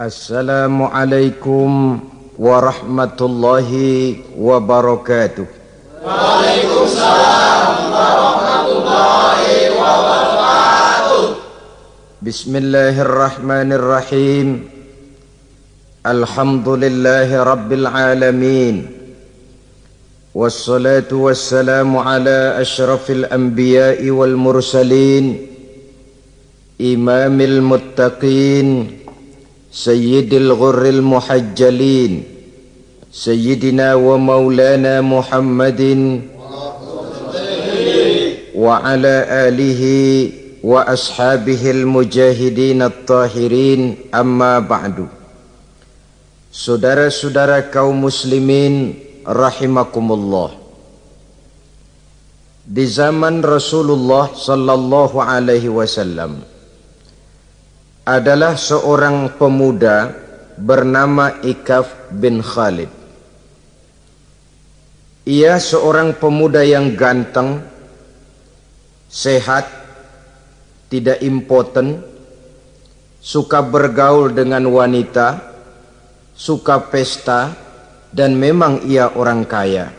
السلام عليكم ورحمة الله وبركاته وعليكم السلام ورحمة الله وبركاته بسم الله الرحمن الرحيم الحمد لله رب العالمين والصلاة والسلام على أشرف الأنبياء والمرسلين إمام المتقين سيد الغر المحجلين سيدنا ومولانا محمد وعلى آله وأصحابه المجاهدين الطاهرين أما بعد Saudara-saudara kaum muslimin rahimakumullah Di zaman Rasulullah sallallahu alaihi wasallam adalah seorang pemuda bernama Ikaf bin Khalid. Ia seorang pemuda yang ganteng, sehat, tidak impoten, suka bergaul dengan wanita, suka pesta, dan memang ia orang kaya.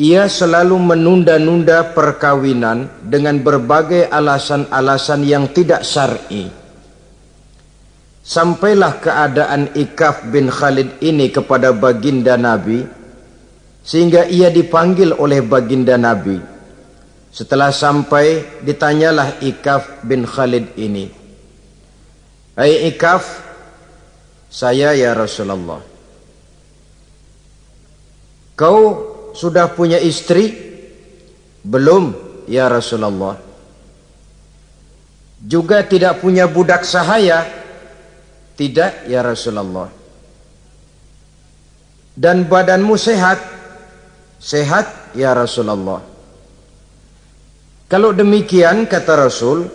Ia selalu menunda-nunda perkawinan dengan berbagai alasan-alasan yang tidak syar'i. Sampailah keadaan Ikaf bin Khalid ini kepada baginda Nabi sehingga ia dipanggil oleh baginda Nabi. Setelah sampai ditanyalah Ikaf bin Khalid ini. Hai Ikaf, saya ya Rasulullah. Kau sudah punya istri? Belum, ya Rasulullah. Juga tidak punya budak sahaya? Tidak, ya Rasulullah. Dan badanmu sehat? Sehat, ya Rasulullah. Kalau demikian, kata Rasul,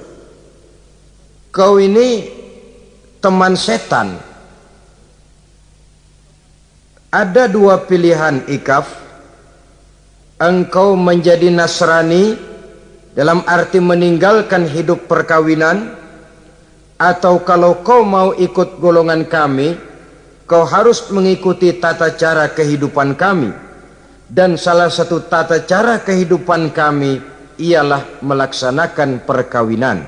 kau ini teman setan. Ada dua pilihan ikaf engkau menjadi Nasrani dalam arti meninggalkan hidup perkawinan atau kalau kau mau ikut golongan kami kau harus mengikuti tata cara kehidupan kami. Dan salah satu tata cara kehidupan kami ialah melaksanakan perkawinan.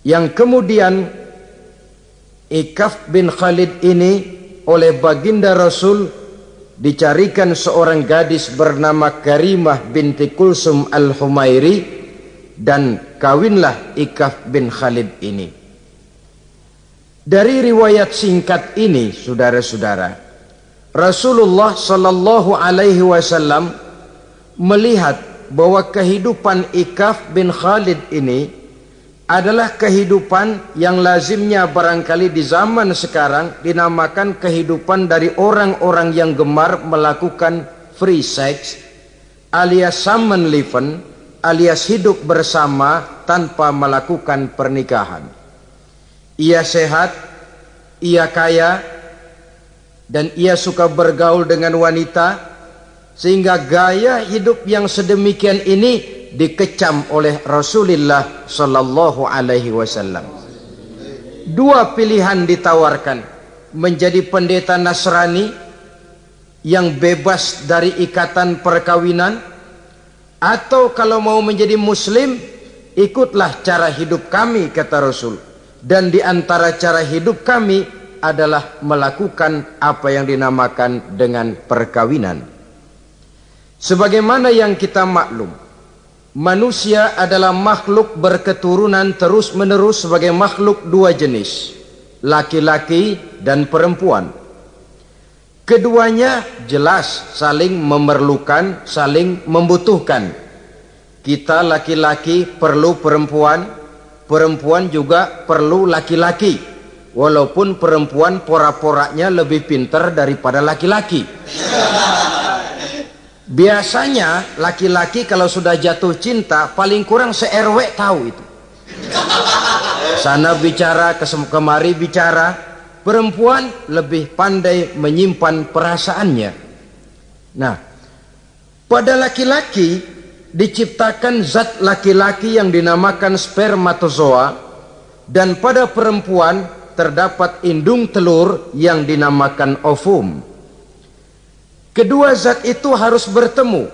Yang kemudian Ikaf bin Khalid ini oleh baginda Rasul dicarikan seorang gadis bernama Karimah binti Kulsum al-Humairi dan kawinlah Ikaf bin Khalid ini. Dari riwayat singkat ini, saudara-saudara, Rasulullah sallallahu alaihi wasallam melihat bahwa kehidupan Ikaf bin Khalid ini adalah kehidupan yang lazimnya barangkali di zaman sekarang dinamakan kehidupan dari orang-orang yang gemar melakukan free sex alias leven alias hidup bersama tanpa melakukan pernikahan. Ia sehat, ia kaya, dan ia suka bergaul dengan wanita sehingga gaya hidup yang sedemikian ini dikecam oleh Rasulullah sallallahu alaihi wasallam. Dua pilihan ditawarkan, menjadi pendeta Nasrani yang bebas dari ikatan perkawinan atau kalau mau menjadi muslim ikutlah cara hidup kami kata Rasul dan di antara cara hidup kami adalah melakukan apa yang dinamakan dengan perkawinan sebagaimana yang kita maklum Manusia adalah makhluk berketurunan terus-menerus sebagai makhluk dua jenis, laki-laki dan perempuan. Keduanya jelas saling memerlukan, saling membutuhkan. Kita laki-laki perlu perempuan, perempuan juga perlu laki-laki. Walaupun perempuan pora-poranya lebih pintar daripada laki-laki. Biasanya laki-laki kalau sudah jatuh cinta paling kurang se-RW tahu itu. Sana bicara, kemari bicara. Perempuan lebih pandai menyimpan perasaannya. Nah, pada laki-laki diciptakan zat laki-laki yang dinamakan spermatozoa dan pada perempuan terdapat indung telur yang dinamakan ovum. Kedua zat itu harus bertemu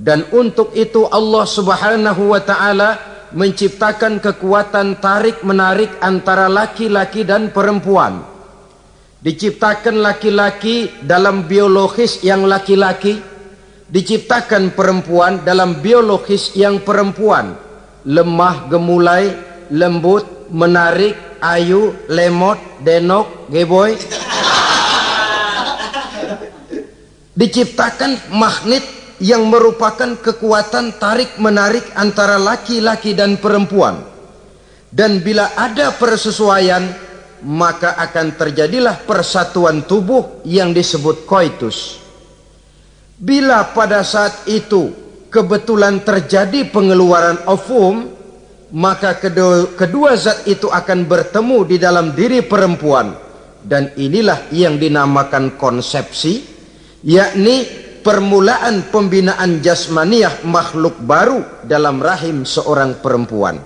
dan untuk itu Allah Subhanahu wa taala menciptakan kekuatan tarik menarik antara laki-laki dan perempuan. Diciptakan laki-laki dalam biologis yang laki-laki, diciptakan perempuan dalam biologis yang perempuan. Lemah, gemulai, lembut, menarik, ayu, lemot, denok, geboy. Diciptakan magnet yang merupakan kekuatan tarik menarik antara laki-laki dan perempuan. Dan bila ada persesuaian, maka akan terjadilah persatuan tubuh yang disebut koitus. Bila pada saat itu kebetulan terjadi pengeluaran ovum, maka kedua, kedua zat itu akan bertemu di dalam diri perempuan dan inilah yang dinamakan konsepsi yakni permulaan pembinaan jasmaniah makhluk baru dalam rahim seorang perempuan.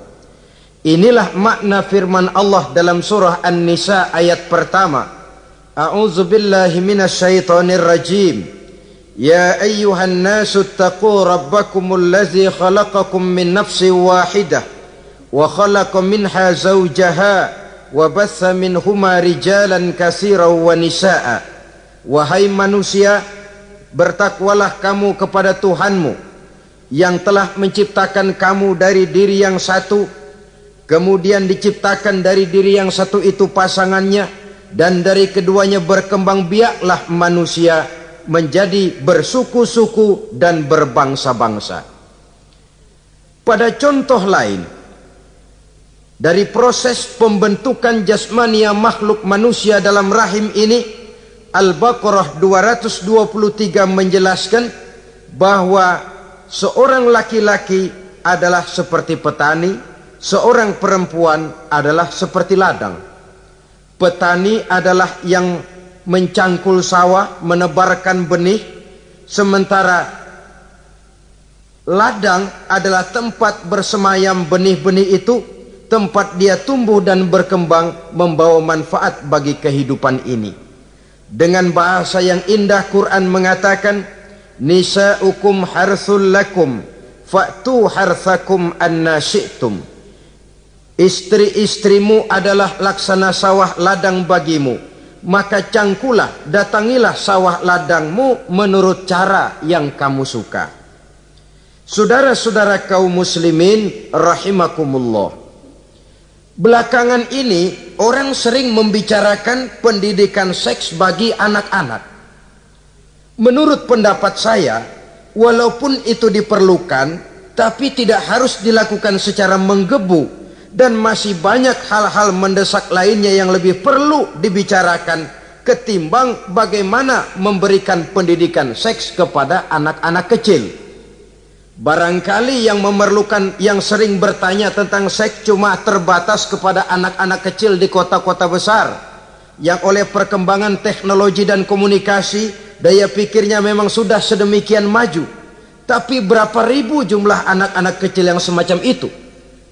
Inilah makna firman Allah dalam surah An-Nisa ayat pertama. A'udzu billahi minasyaitonir rajim. Ya ayyuhan nasu taqoo rabbakumul ladzi khalaqakum min nafsin wahidah wa khalaqa minha zawjaha wa batha minhuma rijalan katsiran wa nisaa Wahai manusia bertakwalah kamu kepada Tuhanmu yang telah menciptakan kamu dari diri yang satu kemudian diciptakan dari diri yang satu itu pasangannya dan dari keduanya berkembang biaklah manusia menjadi bersuku-suku dan berbangsa-bangsa. Pada contoh lain dari proses pembentukan jasmania makhluk manusia dalam rahim ini Al-Baqarah 223 menjelaskan bahwa seorang laki-laki adalah seperti petani seorang perempuan adalah seperti ladang petani adalah yang mencangkul sawah menebarkan benih sementara ladang adalah tempat bersemayam benih-benih itu tempat dia tumbuh dan berkembang membawa manfaat bagi kehidupan ini. Dengan bahasa yang indah Quran mengatakan nisaukum harthul lakum fa'tu harthakum anna syi'tum. Istri-istrimu adalah laksana sawah ladang bagimu. Maka cangkulah, datangilah sawah ladangmu menurut cara yang kamu suka. Saudara-saudara kaum muslimin rahimakumullah. Belakangan ini orang sering membicarakan pendidikan seks bagi anak-anak. Menurut pendapat saya, walaupun itu diperlukan, tapi tidak harus dilakukan secara menggebu dan masih banyak hal-hal mendesak lainnya yang lebih perlu dibicarakan ketimbang bagaimana memberikan pendidikan seks kepada anak-anak kecil. Barangkali yang memerlukan yang sering bertanya tentang seks cuma terbatas kepada anak-anak kecil di kota-kota besar yang oleh perkembangan teknologi dan komunikasi daya pikirnya memang sudah sedemikian maju. Tapi berapa ribu jumlah anak-anak kecil yang semacam itu?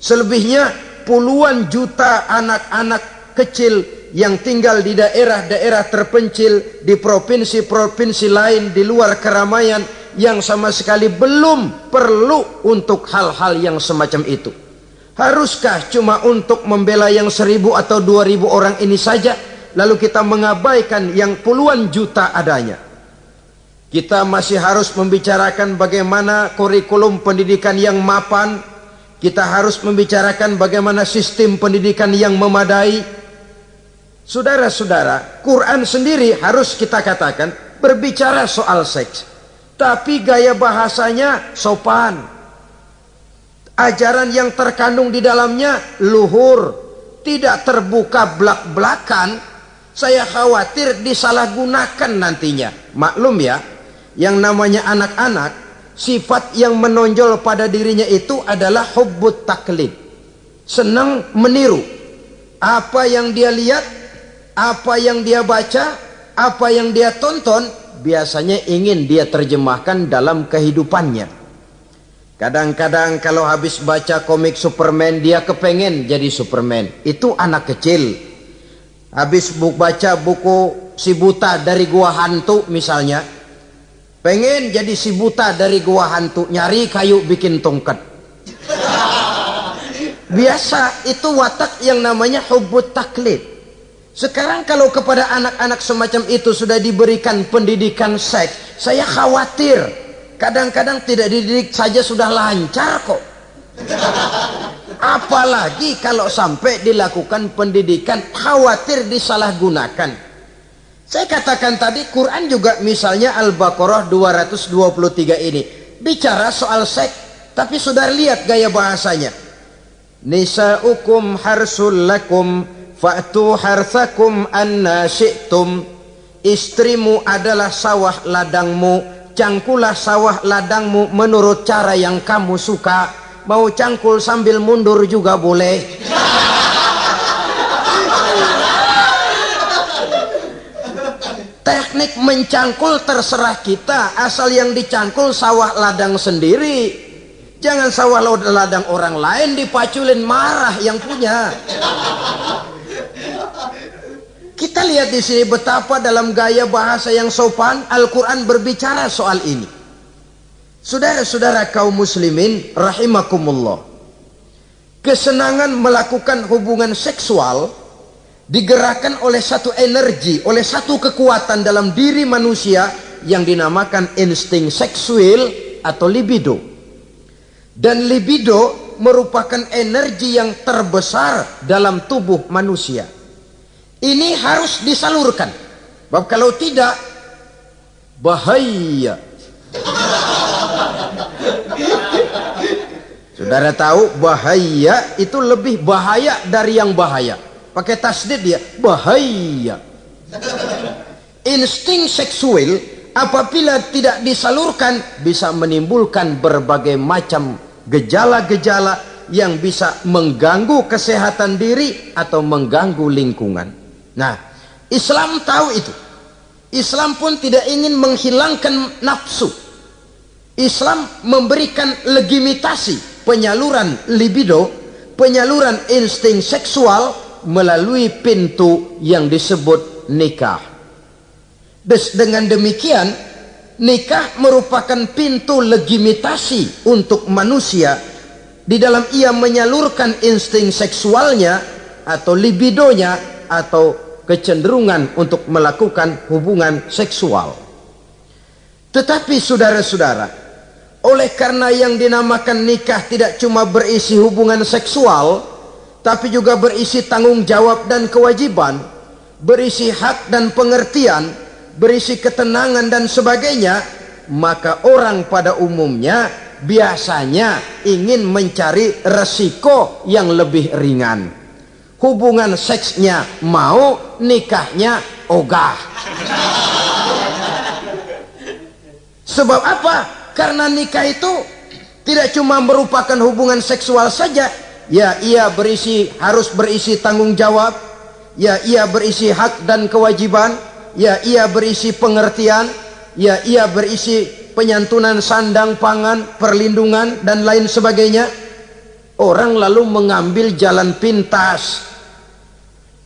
Selebihnya puluhan juta anak-anak kecil yang tinggal di daerah-daerah terpencil di provinsi-provinsi lain di luar keramaian yang sama sekali belum perlu untuk hal-hal yang semacam itu. Haruskah cuma untuk membela yang seribu atau dua ribu orang ini saja, lalu kita mengabaikan yang puluhan juta adanya? Kita masih harus membicarakan bagaimana kurikulum pendidikan yang mapan, kita harus membicarakan bagaimana sistem pendidikan yang memadai. Saudara-saudara, Quran sendiri harus kita katakan berbicara soal seks tapi gaya bahasanya sopan. Ajaran yang terkandung di dalamnya luhur, tidak terbuka belak-belakan. Saya khawatir disalahgunakan nantinya. Maklum ya, yang namanya anak-anak, sifat yang menonjol pada dirinya itu adalah hubbut taklid. Senang meniru. Apa yang dia lihat, apa yang dia baca, apa yang dia tonton, biasanya ingin dia terjemahkan dalam kehidupannya. Kadang-kadang kalau habis baca komik Superman dia kepengen jadi Superman. Itu anak kecil. habis buku baca buku si buta dari gua hantu misalnya pengen jadi si buta dari gua hantu nyari kayu bikin tongkat biasa itu watak yang namanya hubut taklid sekarang kalau kepada anak-anak semacam itu sudah diberikan pendidikan seks saya khawatir. Kadang-kadang tidak dididik saja sudah lancar kok. Apalagi kalau sampai dilakukan pendidikan khawatir disalahgunakan. Saya katakan tadi Quran juga misalnya Al-Baqarah 223 ini. Bicara soal seks tapi sudah lihat gaya bahasanya. Nisaukum harsul lakum fa'tu harthakum anna syi'tum. Istrimu adalah sawah ladangmu. Cangkulah sawah ladangmu menurut cara yang kamu suka. Mau cangkul sambil mundur juga boleh. Teknik mencangkul terserah kita. Asal yang dicangkul sawah ladang sendiri. Jangan sawah ladang orang lain dipaculin marah yang punya kita lihat di sini betapa dalam gaya bahasa yang sopan Al-Quran berbicara soal ini Saudara-saudara kaum muslimin rahimakumullah. Kesenangan melakukan hubungan seksual digerakkan oleh satu energi, oleh satu kekuatan dalam diri manusia yang dinamakan insting seksual atau libido. Dan libido merupakan energi yang terbesar dalam tubuh manusia. Ini harus disalurkan. Sebab kalau tidak bahaya Saudara tahu bahaya itu lebih bahaya dari yang bahaya. Pakai tasdid dia, bahaya. Insting seksual apabila tidak disalurkan bisa menimbulkan berbagai macam gejala-gejala yang bisa mengganggu kesehatan diri atau mengganggu lingkungan. Nah, Islam tahu itu. Islam pun tidak ingin menghilangkan nafsu. Islam memberikan legitimasi penyaluran libido, penyaluran insting seksual melalui pintu yang disebut nikah. Des, dengan demikian, nikah merupakan pintu legitimasi untuk manusia di dalam ia menyalurkan insting seksualnya atau libidonya atau kecenderungan untuk melakukan hubungan seksual. Tetapi saudara-saudara, oleh karena yang dinamakan nikah tidak cuma berisi hubungan seksual, tapi juga berisi tanggung jawab dan kewajiban, berisi hak dan pengertian, berisi ketenangan dan sebagainya, maka orang pada umumnya biasanya ingin mencari resiko yang lebih ringan. Hubungan seksnya mau, nikahnya ogah. Sebab apa? Karena nikah itu tidak cuma merupakan hubungan seksual saja, ya ia berisi harus berisi tanggung jawab, ya ia berisi hak dan kewajiban, ya ia berisi pengertian, ya ia berisi penyantunan sandang pangan, perlindungan dan lain sebagainya. Orang lalu mengambil jalan pintas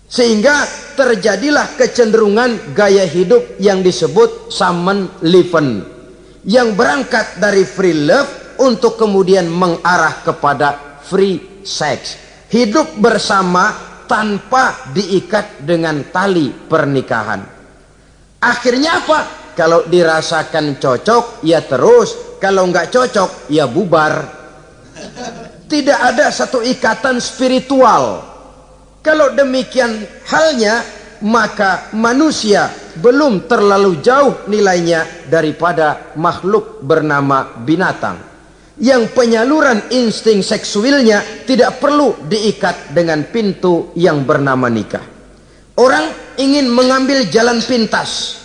sehingga terjadilah kecenderungan gaya hidup yang disebut samen liven yang berangkat dari free love untuk kemudian mengarah kepada free sex. Hidup bersama tanpa diikat dengan tali pernikahan. Akhirnya apa? Kalau dirasakan cocok, ya terus. Kalau nggak cocok, ya bubar. Tidak ada satu ikatan spiritual. Kalau demikian halnya, maka manusia belum terlalu jauh nilainya daripada makhluk bernama binatang. Yang penyaluran insting seksualnya tidak perlu diikat dengan pintu yang bernama nikah. Orang ingin mengambil jalan pintas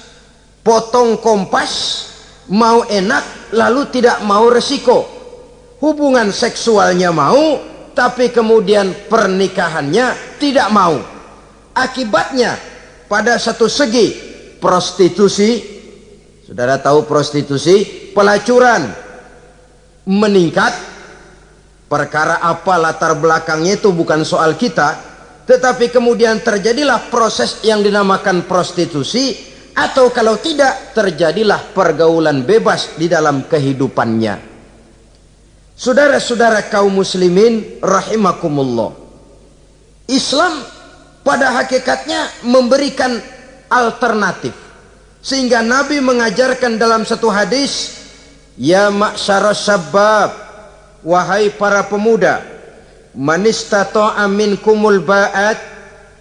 potong kompas mau enak lalu tidak mau resiko hubungan seksualnya mau tapi kemudian pernikahannya tidak mau. Akibatnya pada satu segi prostitusi saudara tahu prostitusi pelacuran meningkat. Perkara apa latar belakangnya itu bukan soal kita tetapi kemudian terjadilah proses yang dinamakan prostitusi atau kalau tidak terjadilah pergaulan bebas di dalam kehidupannya Saudara-saudara kaum muslimin rahimakumullah. Islam pada hakikatnya memberikan alternatif. Sehingga Nabi mengajarkan dalam satu hadis, "Ya ma'syara syabab, wahai para pemuda, man istata'a minkumul ba'at,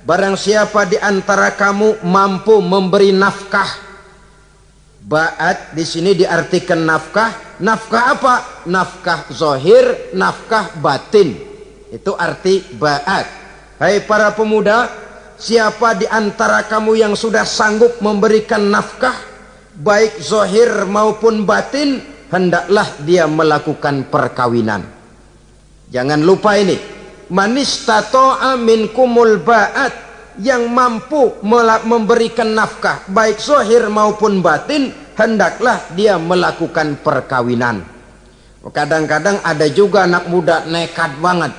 barang siapa di antara kamu mampu memberi nafkah Ba'at di sini diartikan nafkah. Nafkah apa? Nafkah zohir, nafkah batin. Itu arti ba'at. Hai para pemuda, siapa di antara kamu yang sudah sanggup memberikan nafkah, baik zohir maupun batin, hendaklah dia melakukan perkawinan. Jangan lupa ini. Manistato'a minkumul ba'at yang mampu memberikan nafkah baik zohir maupun batin hendaklah dia melakukan perkawinan. Kadang-kadang ada juga anak muda nekat banget.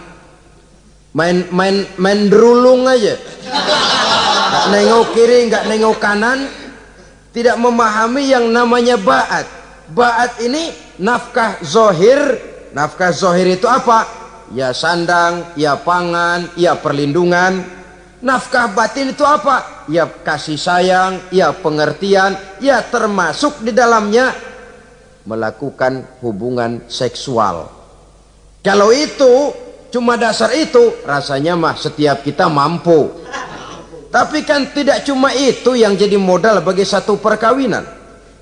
Main main main derulung aja. Nggak nengok kiri nggak nengok kanan. Tidak memahami yang namanya baat. Baat ini nafkah zohir. Nafkah zohir itu apa? Ya sandang ya pangan ya perlindungan Nafkah batin itu apa? Ya kasih sayang, ya pengertian, ya termasuk di dalamnya melakukan hubungan seksual. Kalau itu cuma dasar itu, rasanya mah setiap kita mampu. Tapi kan tidak cuma itu yang jadi modal bagi satu perkawinan.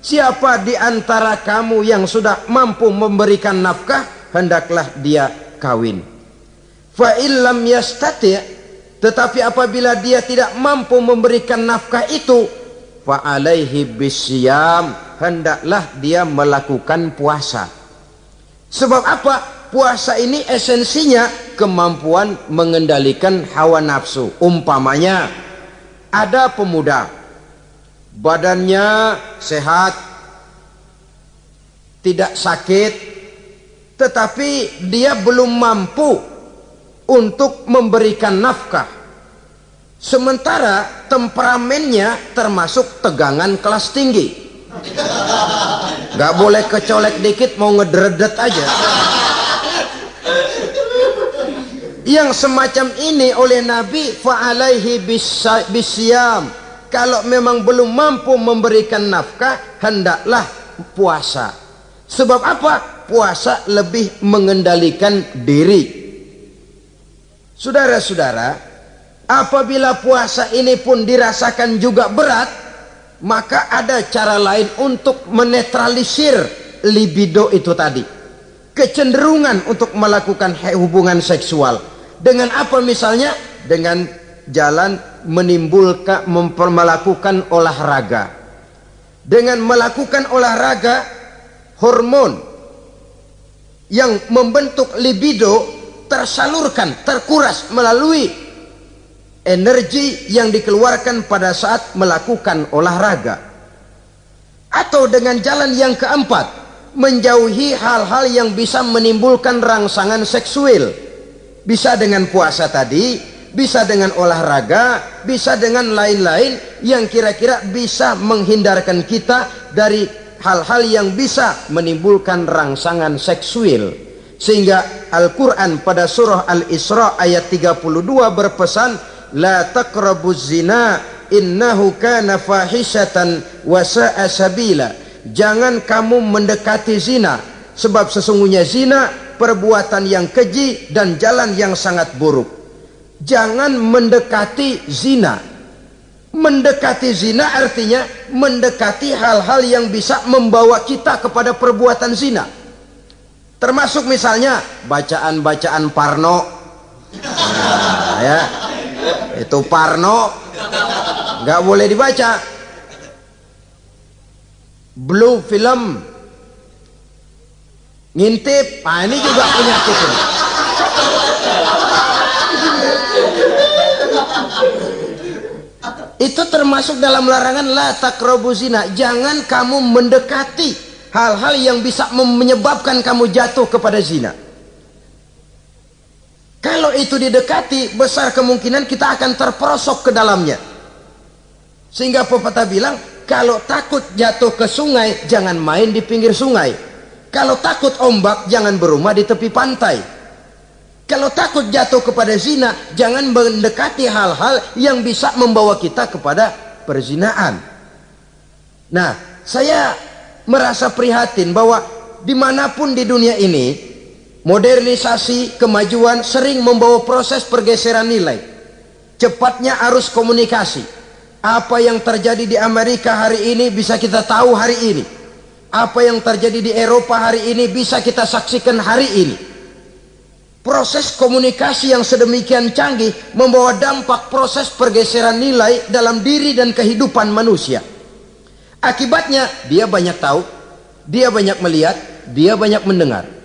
Siapa di antara kamu yang sudah mampu memberikan nafkah, hendaklah dia kawin. Fa illam yastati' Tetapi apabila dia tidak mampu memberikan nafkah itu, fa alaihi bisyam, hendaklah dia melakukan puasa. Sebab apa? Puasa ini esensinya kemampuan mengendalikan hawa nafsu. Umpamanya ada pemuda badannya sehat, tidak sakit, tetapi dia belum mampu untuk memberikan nafkah. Sementara temperamennya termasuk tegangan kelas tinggi. Gak boleh kecolek dikit mau ngedredet aja. Yang semacam ini oleh Nabi fa'alaihi bisyam. Kalau memang belum mampu memberikan nafkah, hendaklah puasa. Sebab apa? Puasa lebih mengendalikan diri Saudara-saudara, apabila puasa ini pun dirasakan juga berat, maka ada cara lain untuk menetralisir libido itu tadi. Kecenderungan untuk melakukan hubungan seksual. Dengan apa misalnya? Dengan jalan menimbulkan melakukan olahraga. Dengan melakukan olahraga, hormon yang membentuk libido tersalurkan, terkuras melalui energi yang dikeluarkan pada saat melakukan olahraga. Atau dengan jalan yang keempat, menjauhi hal-hal yang bisa menimbulkan rangsangan seksual. Bisa dengan puasa tadi, bisa dengan olahraga, bisa dengan lain-lain yang kira-kira bisa menghindarkan kita dari hal-hal yang bisa menimbulkan rangsangan seksual. Sehingga Al-Quran pada surah Al-Isra ayat 32 berpesan La taqrabuz zina innahu kana fahishatan wa sa'a sabila Jangan kamu mendekati zina Sebab sesungguhnya zina perbuatan yang keji dan jalan yang sangat buruk Jangan mendekati zina Mendekati zina artinya mendekati hal-hal yang bisa membawa kita kepada perbuatan zina Termasuk misalnya bacaan-bacaan Parno. Ya. Itu Parno nggak boleh dibaca. Blue film ngintip, nah ini juga penyakit ini. Itu termasuk dalam larangan la takrobu zina. Jangan kamu mendekati hal-hal yang bisa menyebabkan kamu jatuh kepada zina Kalau itu didekati, besar kemungkinan kita akan terperosok ke dalamnya. Sehingga pepatah bilang, kalau takut jatuh ke sungai, jangan main di pinggir sungai. Kalau takut ombak, jangan berumah di tepi pantai. Kalau takut jatuh kepada zina, jangan mendekati hal-hal yang bisa membawa kita kepada perzinaan. Nah, saya merasa prihatin bahwa di mana pun di dunia ini, Modernisasi, kemajuan sering membawa proses pergeseran nilai. Cepatnya arus komunikasi. Apa yang terjadi di Amerika hari ini bisa kita tahu hari ini. Apa yang terjadi di Eropa hari ini bisa kita saksikan hari ini. Proses komunikasi yang sedemikian canggih membawa dampak proses pergeseran nilai dalam diri dan kehidupan manusia. Akibatnya dia banyak tahu, dia banyak melihat, dia banyak mendengar.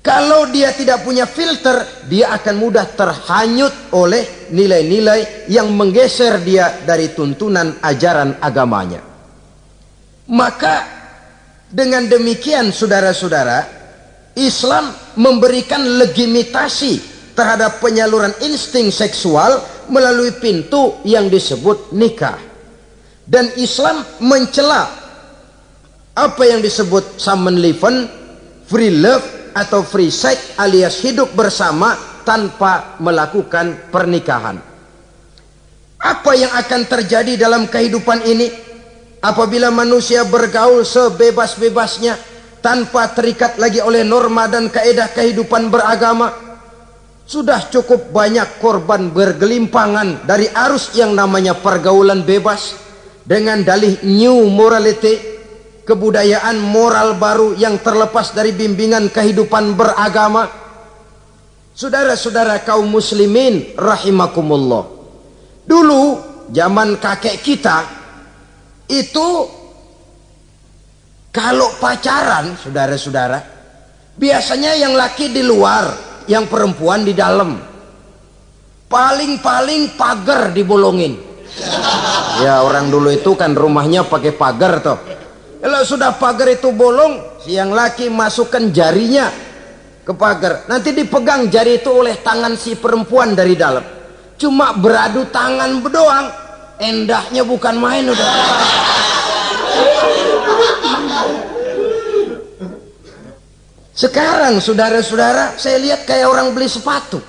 Kalau dia tidak punya filter, dia akan mudah terhanyut oleh nilai-nilai yang menggeser dia dari tuntunan ajaran agamanya. Maka dengan demikian saudara-saudara, Islam memberikan legitimasi terhadap penyaluran insting seksual melalui pintu yang disebut nikah. Dan Islam mencela apa yang disebut summon leven, free love, atau free sex alias hidup bersama tanpa melakukan pernikahan. Apa yang akan terjadi dalam kehidupan ini apabila manusia bergaul sebebas-bebasnya tanpa terikat lagi oleh norma dan kaedah kehidupan beragama? Sudah cukup banyak korban bergelimpangan dari arus yang namanya pergaulan bebas dengan dalih new morality kebudayaan moral baru yang terlepas dari bimbingan kehidupan beragama. Saudara-saudara kaum muslimin rahimakumullah. Dulu zaman kakek kita itu kalau pacaran saudara-saudara biasanya yang laki di luar yang perempuan di dalam. Paling-paling pagar dibolongin. Ya orang dulu itu kan rumahnya pakai pagar toh kalau sudah pagar itu bolong, yang laki masukkan jarinya ke pagar. Nanti dipegang jari itu oleh tangan si perempuan dari dalam. Cuma beradu tangan berdoang. Endahnya bukan main udah. Sekarang saudara-saudara saya lihat kayak orang beli sepatu.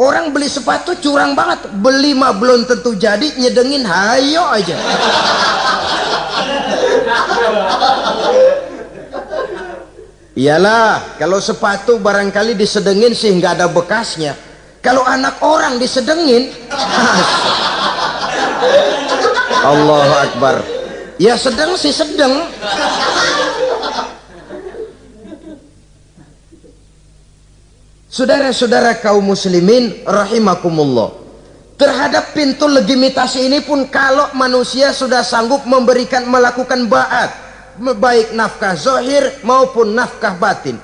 Orang beli sepatu curang banget. Beli mah belum tentu jadi nyedengin hayo aja. Iyalah, kalau sepatu barangkali disedengin sih nggak ada bekasnya. Kalau anak orang disedengin, Allah Akbar. Ya sedang sih sedang. Saudara-saudara kaum muslimin rahimakumullah. Terhadap pintu legitimasi ini pun kalau manusia sudah sanggup memberikan melakukan ba'at baik nafkah zahir maupun nafkah batin.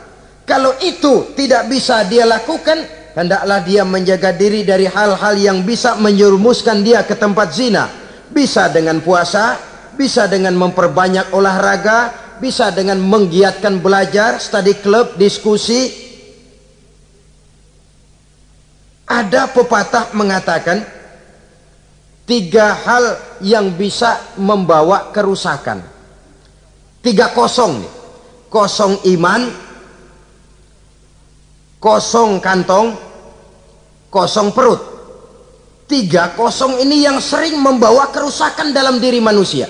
Kalau itu tidak bisa dia lakukan, hendaklah dia menjaga diri dari hal-hal yang bisa menyerumuskan dia ke tempat zina. Bisa dengan puasa, bisa dengan memperbanyak olahraga, bisa dengan menggiatkan belajar, study club, diskusi, Ada pepatah mengatakan tiga hal yang bisa membawa kerusakan. Tiga kosong nih. Kosong iman, kosong kantong, kosong perut. Tiga kosong ini yang sering membawa kerusakan dalam diri manusia.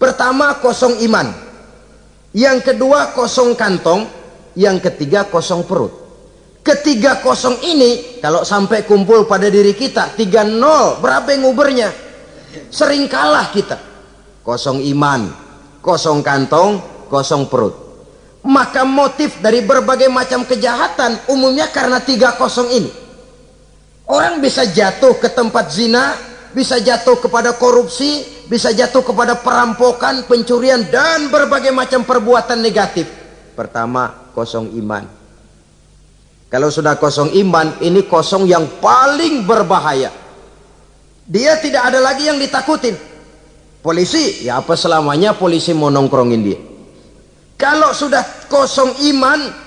Pertama kosong iman. Yang kedua kosong kantong. Yang ketiga kosong perut. Ketiga kosong ini kalau sampai kumpul pada diri kita tiga nol berapa yang ngubernya? Sering kalah kita. Kosong iman, kosong kantong, kosong perut. Maka motif dari berbagai macam kejahatan umumnya karena tiga kosong ini. Orang bisa jatuh ke tempat zina, bisa jatuh kepada korupsi, bisa jatuh kepada perampokan, pencurian dan berbagai macam perbuatan negatif. Pertama, kosong iman. Kalau sudah kosong iman, ini kosong yang paling berbahaya. Dia tidak ada lagi yang ditakutin. Polisi, ya apa selamanya polisi mau nongkrongin dia. Kalau sudah kosong iman,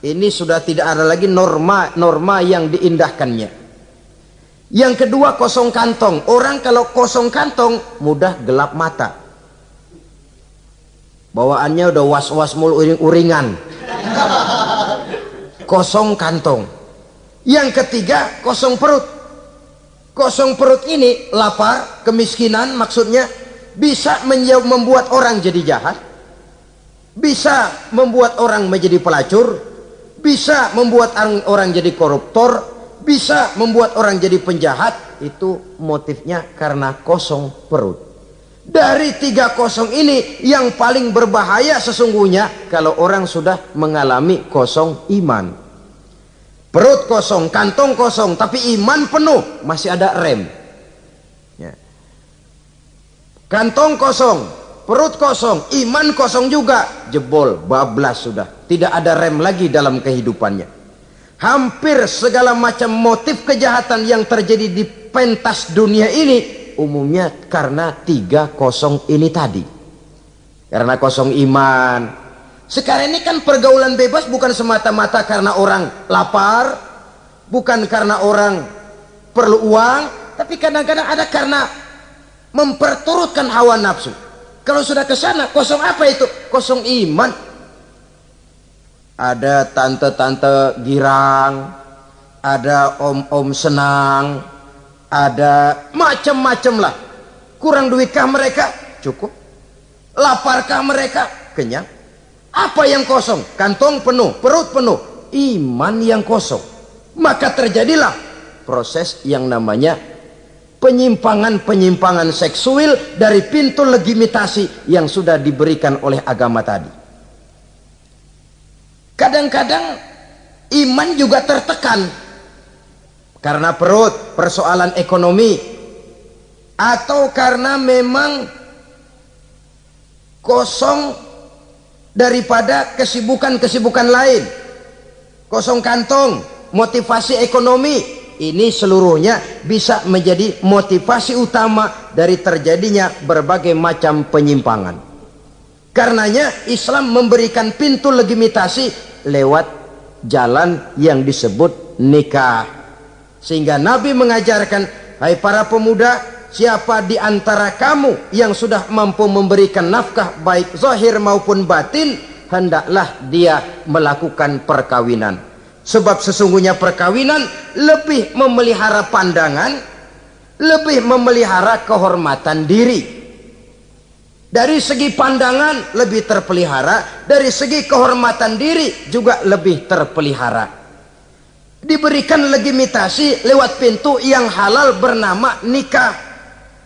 Ini sudah tidak ada lagi norma norma yang diindahkannya. Yang kedua kosong kantong. Orang kalau kosong kantong mudah gelap mata. Bawaannya udah was-was mul uring-uringan. Kosong kantong. Yang ketiga kosong perut. Kosong perut ini lapar, kemiskinan maksudnya bisa membuat orang jadi jahat. Bisa membuat orang menjadi pelacur, bisa membuat orang jadi koruptor, bisa membuat orang jadi penjahat, itu motifnya karena kosong perut. Dari tiga kosong ini yang paling berbahaya sesungguhnya kalau orang sudah mengalami kosong iman. Perut kosong, kantong kosong, tapi iman penuh, masih ada rem. Kantong kosong, perut kosong, iman kosong juga, jebol, bablas sudah. Tidak ada rem lagi dalam kehidupannya. Hampir segala macam motif kejahatan yang terjadi di pentas dunia ini umumnya karena tiga kosong ini tadi. Karena kosong iman. Sekarang ini kan pergaulan bebas bukan semata-mata karena orang lapar, bukan karena orang perlu uang, tapi kadang-kadang ada karena memperturutkan hawa nafsu. Kalau sudah ke sana, kosong apa itu? Kosong iman. Ada tante-tante girang, ada om-om senang, ada macam-macam lah. Kurang duitkah mereka? Cukup. Laparkah mereka? Kenyang. Apa yang kosong? Kantong penuh, perut penuh, iman yang kosong. Maka terjadilah proses yang namanya penyimpangan-penyimpangan seksual dari pintu legitimasi yang sudah diberikan oleh agama tadi. Kadang-kadang iman juga tertekan karena perut, persoalan ekonomi atau karena memang kosong daripada kesibukan-kesibukan lain. Kosong kantong, motivasi ekonomi, ini seluruhnya bisa menjadi motivasi utama dari terjadinya berbagai macam penyimpangan. Karenanya Islam memberikan pintu legitimasi lewat jalan yang disebut nikah. Sehingga Nabi mengajarkan, hai para pemuda, siapa di antara kamu yang sudah mampu memberikan nafkah baik zahir maupun batin, hendaklah dia melakukan perkawinan Sebab sesungguhnya perkawinan lebih memelihara pandangan, lebih memelihara kehormatan diri. Dari segi pandangan lebih terpelihara, dari segi kehormatan diri juga lebih terpelihara. Diberikan legitimasi lewat pintu yang halal bernama nikah.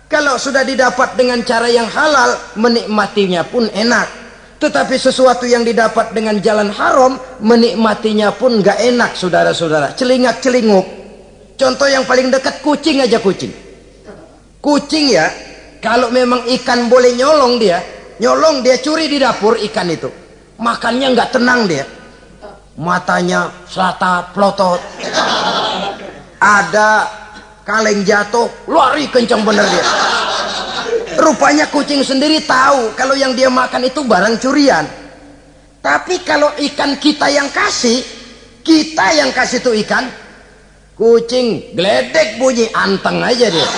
Kalau sudah didapat dengan cara yang halal, menikmatinya pun enak. Tetapi sesuatu yang didapat dengan jalan haram, menikmatinya pun gak enak saudara-saudara. Celingak celinguk. Contoh yang paling dekat kucing aja kucing. Kucing ya, kalau memang ikan boleh nyolong dia, nyolong dia curi di dapur ikan itu. Makannya nggak tenang dia. Matanya selata plotot. Ada kaleng jatuh, lari kencang bener dia. Rupanya kucing sendiri tahu kalau yang dia makan itu barang curian. Tapi kalau ikan kita yang kasih, kita yang kasih itu ikan, kucing geledek bunyi anteng aja dia.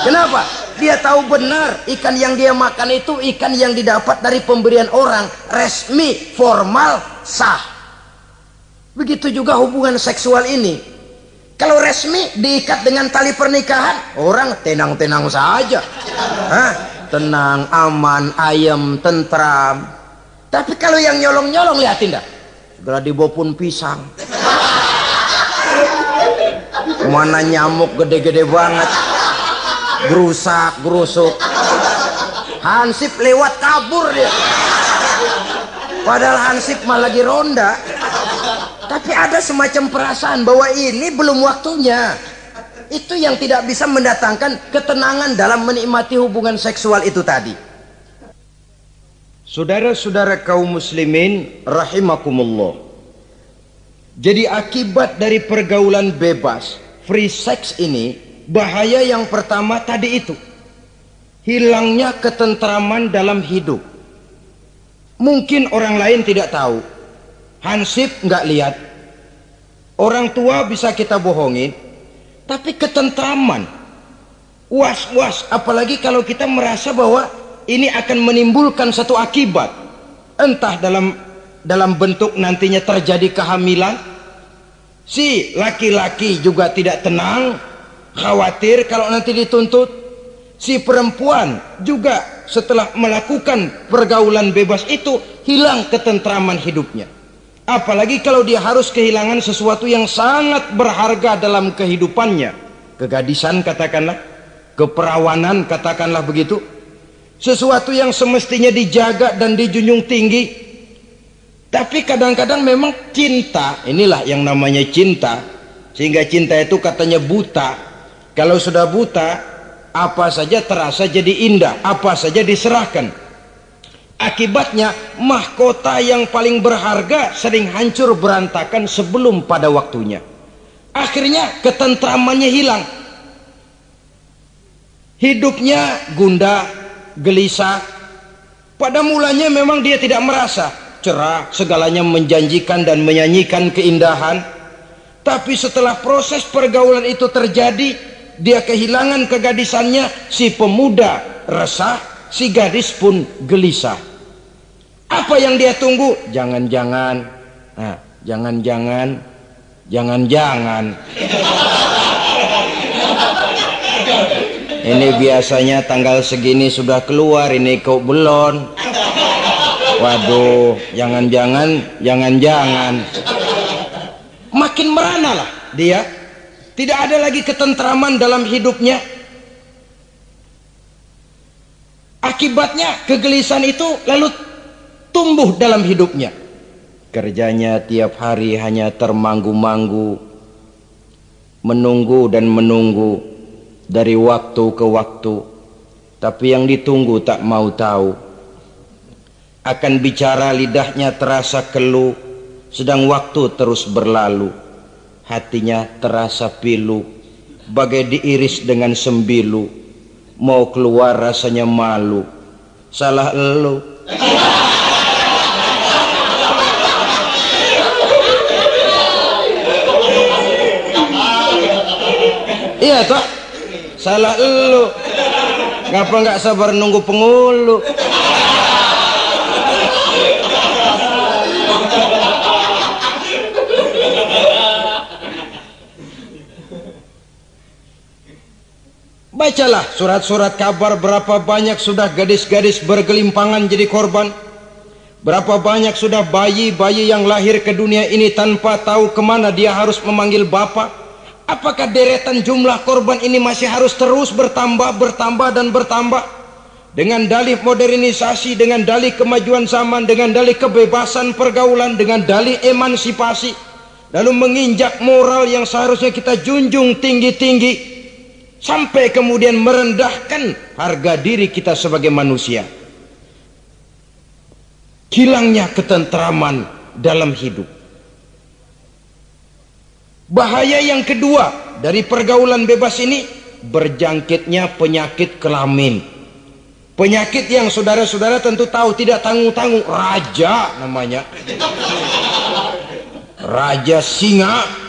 Kenapa? Dia tahu benar ikan yang dia makan itu ikan yang didapat dari pemberian orang, resmi, formal, sah. Begitu juga hubungan seksual ini. Kalau resmi diikat dengan tali pernikahan, orang tenang-tenang saja. Hah? Tenang, aman, ayam, tentram. Tapi kalau yang nyolong-nyolong lihatin dah. Segera dibopun pisang. Mana nyamuk gede-gede banget. Gerusak, gerusuk. Hansip lewat kabur dia. Padahal Hansip mah lagi ronda. Tapi ada semacam perasaan bahwa ini belum waktunya. Itu yang tidak bisa mendatangkan ketenangan dalam menikmati hubungan seksual itu tadi. Saudara-saudara kaum muslimin rahimakumullah. Jadi akibat dari pergaulan bebas, free sex ini, bahaya yang pertama tadi itu. Hilangnya ketentraman dalam hidup. Mungkin orang lain tidak tahu, hansip nggak lihat. Orang tua bisa kita bohongin tapi ketentraman. Was-was apalagi kalau kita merasa bahwa ini akan menimbulkan satu akibat. Entah dalam dalam bentuk nantinya terjadi kehamilan. Si laki-laki juga tidak tenang khawatir kalau nanti dituntut. Si perempuan juga setelah melakukan pergaulan bebas itu hilang ketentraman hidupnya apalagi kalau dia harus kehilangan sesuatu yang sangat berharga dalam kehidupannya. Kegadisan katakanlah keperawanan katakanlah begitu. Sesuatu yang semestinya dijaga dan dijunjung tinggi. Tapi kadang-kadang memang cinta inilah yang namanya cinta. Sehingga cinta itu katanya buta. Kalau sudah buta apa saja terasa jadi indah apa saja diserahkan akibatnya mahkota yang paling berharga sering hancur berantakan sebelum pada waktunya. Akhirnya ketentramannya hilang. Hidupnya gundah gelisah. Pada mulanya memang dia tidak merasa cerah segalanya menjanjikan dan menyanyikan keindahan. Tapi setelah proses pergaulan itu terjadi dia kehilangan kegadisannya si pemuda resah si gadis pun gelisah apa yang dia tunggu? Jangan-jangan. Nah, jangan-jangan. Jangan-jangan. Ini biasanya tanggal segini sudah keluar ini kok belum waduh jangan-jangan jangan-jangan. Makin merana lah dia. Tidak ada lagi ketentraman dalam hidupnya. Akibatnya kegelisahan itu lalu tumbuh dalam hidupnya. Kerjanya tiap hari hanya termanggu-manggu, menunggu dan menunggu dari waktu ke waktu. Tapi yang ditunggu tak mau tahu. Akan bicara lidahnya terasa keluh, sedang waktu terus berlalu hatinya terasa pilu bagai diiris dengan sembilu mau keluar rasanya malu salah elu iya toh salah elu ngapa nggak sabar nunggu pengulu Bacalah surat-surat kabar berapa banyak sudah gadis-gadis bergelimpangan jadi korban. Berapa banyak sudah bayi-bayi yang lahir ke dunia ini tanpa tahu ke mana dia harus memanggil bapak. Apakah deretan jumlah korban ini masih harus terus bertambah, bertambah dan bertambah? Dengan dalih modernisasi, dengan dalih kemajuan zaman, dengan dalih kebebasan pergaulan, dengan dalih emansipasi. Lalu menginjak moral yang seharusnya kita junjung tinggi-tinggi sampai kemudian merendahkan harga diri kita sebagai manusia hilangnya ketentraman dalam hidup bahaya yang kedua dari pergaulan bebas ini berjangkitnya penyakit kelamin penyakit yang saudara-saudara tentu tahu tidak tanggung-tanggung raja namanya raja singa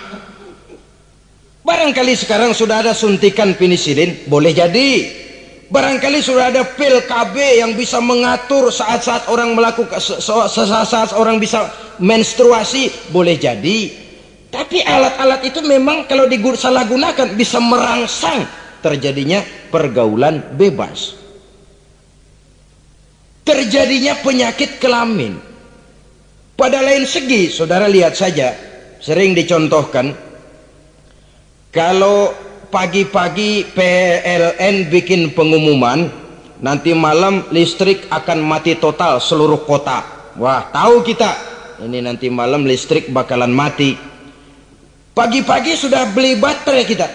Barangkali sekarang sudah ada suntikan penisilin, boleh jadi. Barangkali sudah ada pil KB yang bisa mengatur saat-saat orang melakukan saat-saat orang bisa menstruasi, boleh jadi. Tapi alat-alat itu memang kalau disalahgunakan bisa merangsang terjadinya pergaulan bebas. Terjadinya penyakit kelamin. Pada lain segi, saudara lihat saja, sering dicontohkan kalau pagi-pagi PLN bikin pengumuman nanti malam listrik akan mati total seluruh kota wah tahu kita ini nanti malam listrik bakalan mati pagi-pagi sudah beli baterai kita.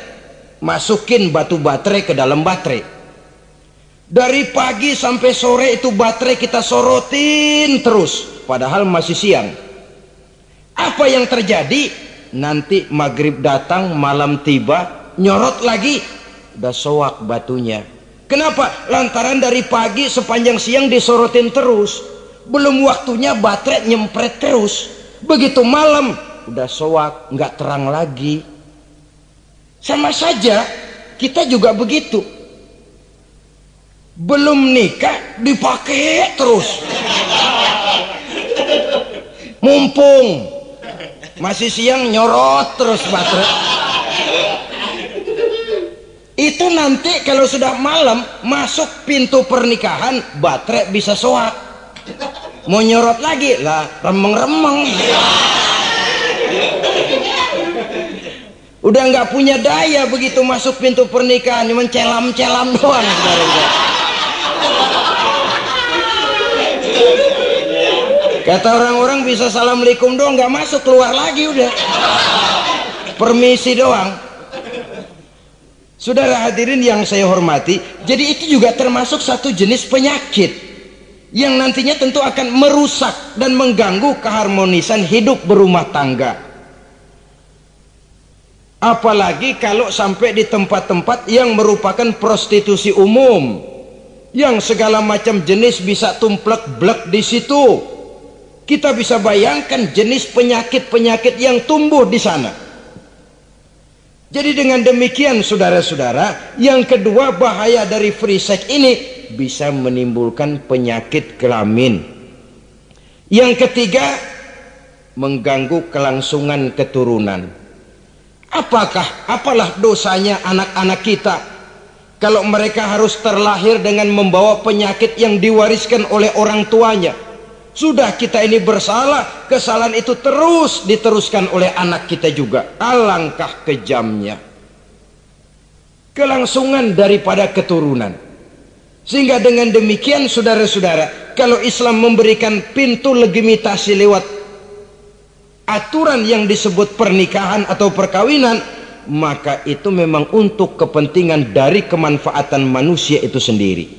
Masukin batu baterai ke dalam baterai. Dari pagi sampai sore itu baterai kita sorotin terus padahal masih siang. Apa yang terjadi? Nanti maghrib datang malam tiba nyorot lagi. Udah soak batunya. Kenapa? Lantaran dari pagi sepanjang siang disorotin terus. Belum waktunya baterai nyempret terus. Begitu malam udah soak nggak terang lagi. Sama saja kita juga begitu. Belum nikah dipakai terus. Mumpung. Masih siang nyorot terus baterai itu nanti kalau sudah malam masuk pintu pernikahan baterai bisa soak mau nyorot lagi lah remeng-remeng udah nggak punya daya begitu masuk pintu pernikahan cuma celam-celam doang. Kata orang-orang bisa assalamualaikum doang nggak masuk keluar lagi udah. Permisi doang. Saudara hadirin yang saya hormati jadi itu juga termasuk satu jenis penyakit yang nantinya tentu akan merusak dan mengganggu keharmonisan hidup berumah tangga apalagi kalau sampai di tempat-tempat yang merupakan prostitusi umum yang segala macam jenis bisa tumplek-blek di situ kita bisa bayangkan jenis penyakit-penyakit yang tumbuh di sana. Jadi dengan demikian saudara-saudara, yang kedua bahaya dari free sex ini bisa menimbulkan penyakit kelamin. Yang ketiga, mengganggu kelangsungan keturunan. Apakah apalah dosanya anak-anak kita kalau mereka harus terlahir dengan membawa penyakit yang diwariskan oleh orang tuanya? Sudah kita ini bersalah, kesalahan itu terus diteruskan oleh anak kita juga. Alangkah kejamnya. Kelangsungan daripada keturunan. Sehingga dengan demikian saudara-saudara, kalau Islam memberikan pintu legitimasi lewat aturan yang disebut pernikahan atau perkawinan, maka itu memang untuk kepentingan dari kemanfaatan manusia itu sendiri.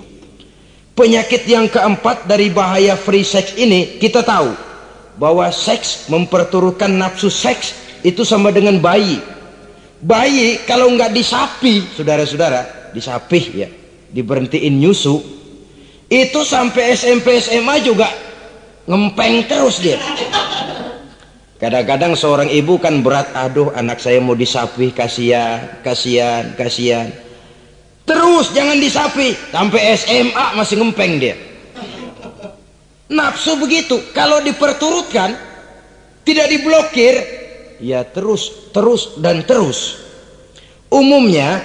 Penyakit yang keempat dari bahaya free sex ini kita tahu bahwa seks memperturutkan nafsu seks itu sama dengan bayi. Bayi kalau nggak disapi, saudara-saudara, disapih ya, diberhentiin nyusu, itu sampai SMP SMA juga ngempeng terus dia. Kadang-kadang seorang ibu kan berat, aduh anak saya mau disapih, kasihan, kasihan, kasihan Terus jangan disapi sampai SMA masih ngempeng dia. Nafsu begitu, kalau diperturutkan tidak diblokir, ya terus, terus dan terus. Umumnya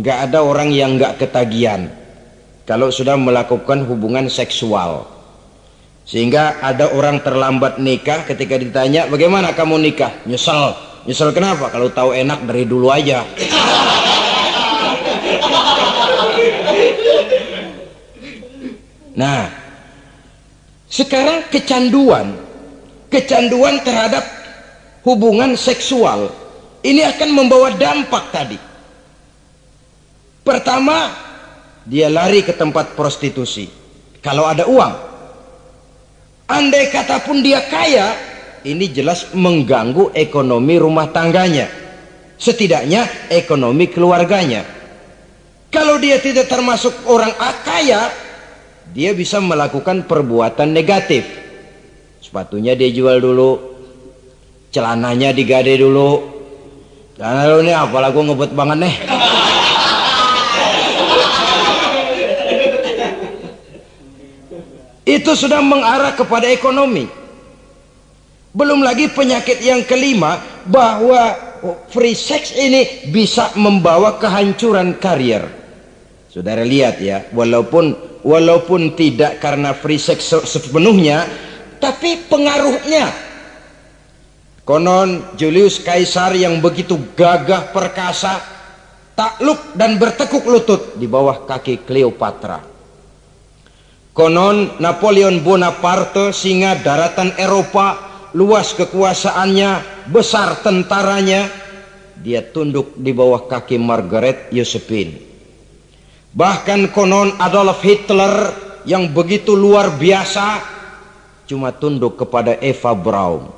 nggak ada orang yang nggak ketagihan kalau sudah melakukan hubungan seksual. Sehingga ada orang terlambat nikah ketika ditanya, "Bagaimana kamu nikah?" Nyesel. Nyesel kenapa? Kalau tahu enak dari dulu aja. Nah, sekarang kecanduan, kecanduan terhadap hubungan seksual ini akan membawa dampak tadi. Pertama, dia lari ke tempat prostitusi. Kalau ada uang, andai kata pun dia kaya, ini jelas mengganggu ekonomi rumah tangganya. Setidaknya ekonomi keluarganya. Kalau dia tidak termasuk orang kaya, dia bisa melakukan perbuatan negatif sepatunya dia jual dulu celananya digade dulu dan lalu ini apalah gue ngebut banget nih itu sudah mengarah kepada ekonomi. Belum lagi penyakit yang kelima bahwa free sex ini bisa membawa kehancuran karier. Saudara lihat ya walaupun walaupun tidak karena free sex sepenuhnya tapi pengaruhnya. Konon Julius Kaisar yang begitu gagah perkasa takluk dan bertekuk lutut di bawah kaki Cleopatra konon Napoleon Bonaparte singa daratan Eropa luas kekuasaannya besar tentaranya dia tunduk di bawah kaki Margaret Josephine Bahkan konon Adolf Hitler yang begitu luar biasa cuma tunduk kepada Eva Braun.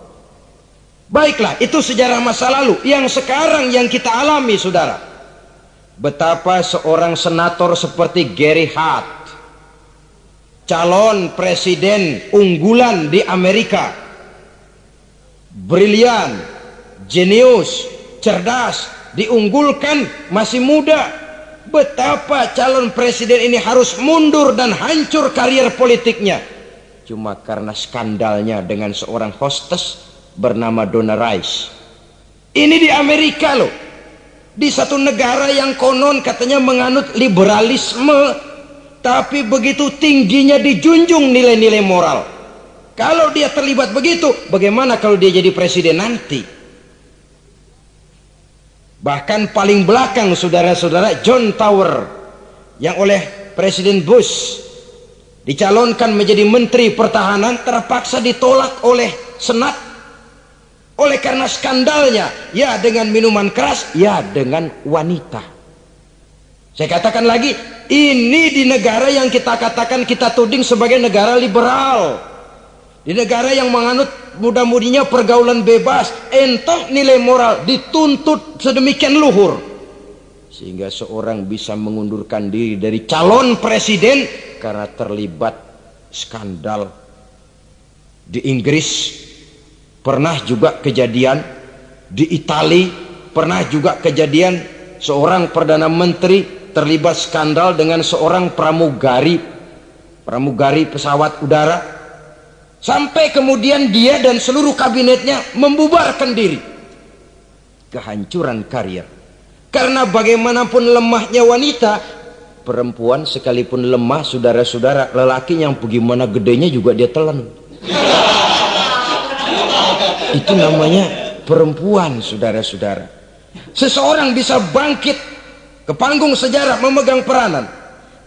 Baiklah, itu sejarah masa lalu yang sekarang yang kita alami, saudara. Betapa seorang senator seperti Gary Hart, calon presiden unggulan di Amerika, brilian, jenius, cerdas, diunggulkan, masih muda. Betapa calon presiden ini harus mundur dan hancur karier politiknya. Cuma karena skandalnya dengan seorang hostess bernama Donna Rice. Ini di Amerika loh. Di satu negara yang konon katanya menganut liberalisme. Tapi begitu tingginya dijunjung nilai-nilai moral. Kalau dia terlibat begitu, bagaimana kalau dia jadi presiden nanti? Bahkan paling belakang saudara-saudara John Tower yang oleh Presiden Bush dicalonkan menjadi menteri pertahanan terpaksa ditolak oleh senat oleh karena skandalnya ya dengan minuman keras ya dengan wanita saya katakan lagi ini di negara yang kita katakan kita tuding sebagai negara liberal di negara yang menganut mudah-mudinya pergaulan bebas, entah nilai moral dituntut sedemikian luhur. Sehingga seorang bisa mengundurkan diri dari calon presiden karena terlibat skandal. Di Inggris pernah juga kejadian, di Itali pernah juga kejadian seorang perdana menteri terlibat skandal dengan seorang pramugari pramugari pesawat udara Sampai kemudian dia dan seluruh kabinetnya membubarkan diri. Kehancuran karier. Karena bagaimanapun lemahnya wanita, perempuan sekalipun lemah, saudara-saudara, lelaki yang bagaimana gedenya juga dia telan. Itu namanya perempuan, saudara-saudara. Seseorang bisa bangkit ke panggung sejarah memegang peranan.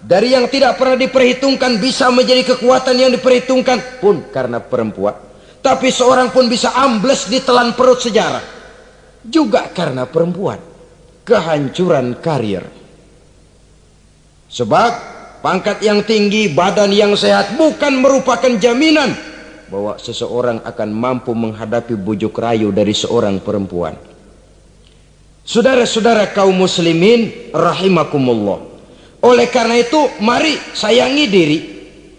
Dari yang tidak pernah diperhitungkan bisa menjadi kekuatan yang diperhitungkan pun karena perempuan. Tapi seorang pun bisa ambles di telan perut sejarah. Juga karena perempuan. Kehancuran karier. Sebab pangkat yang tinggi badan yang sehat bukan merupakan jaminan bahwa seseorang akan mampu menghadapi bujuk rayu dari seorang perempuan saudara-saudara kaum muslimin rahimakumullah oleh karena itu, mari sayangi diri,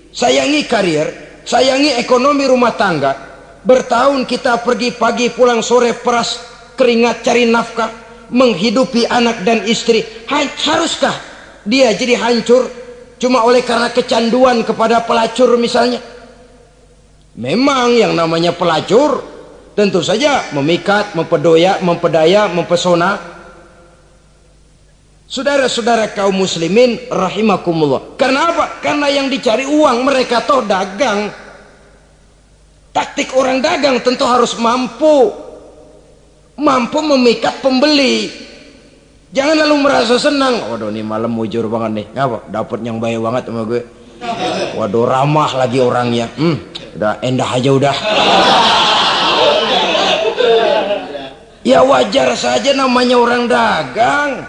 sayangi karier, sayangi ekonomi rumah tangga. Bertahun kita pergi pagi pulang sore peras keringat cari nafkah, menghidupi anak dan istri. Haruskah dia jadi hancur cuma oleh karena kecanduan kepada pelacur misalnya? Memang yang namanya pelacur tentu saja memikat, mempedoya, mempedaya, mempesona, Saudara-saudara kaum muslimin rahimakumullah. Karena apa? Karena yang dicari uang mereka toh dagang. Taktik orang dagang tentu harus mampu mampu memikat pembeli. Jangan lalu merasa senang. Waduh ini malam mujur banget nih. Ngapa? Dapat yang baik banget sama gue. Waduh ramah lagi orangnya. Hmm, udah endah aja udah. Ya wajar saja namanya orang dagang.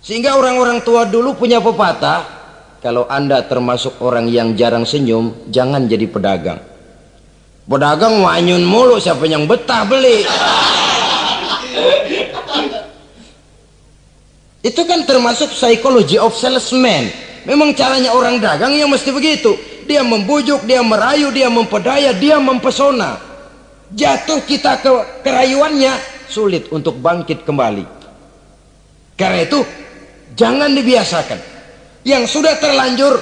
Sehingga orang-orang tua dulu punya pepatah, kalau Anda termasuk orang yang jarang senyum, jangan jadi pedagang. Pedagang wanyun mulu, siapa yang betah beli? Itu kan termasuk psychology of salesman. Memang caranya orang dagang yang mesti begitu. Dia membujuk, dia merayu, dia mempedaya, dia mempesona. Jatuh kita ke kerayuannya, sulit untuk bangkit kembali. Karena itu Jangan dibiasakan. Yang sudah terlanjur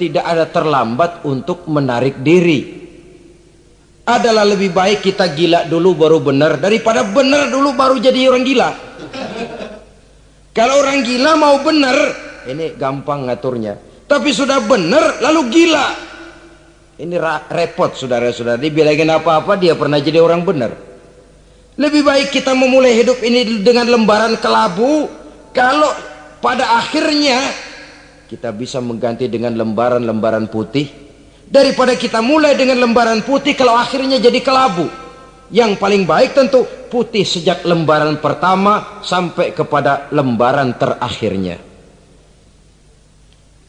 tidak ada terlambat untuk menarik diri. Adalah lebih baik kita gila dulu baru benar daripada benar dulu baru jadi orang gila. Kalau orang gila mau benar, ini gampang ngaturnya. Tapi sudah benar lalu gila. Ini repot saudara-saudara. Dibilangin apa-apa dia pernah jadi orang benar. Lebih baik kita memulai hidup ini dengan lembaran kelabu. Kalau pada akhirnya kita bisa mengganti dengan lembaran-lembaran putih daripada kita mulai dengan lembaran putih kalau akhirnya jadi kelabu yang paling baik tentu putih sejak lembaran pertama sampai kepada lembaran terakhirnya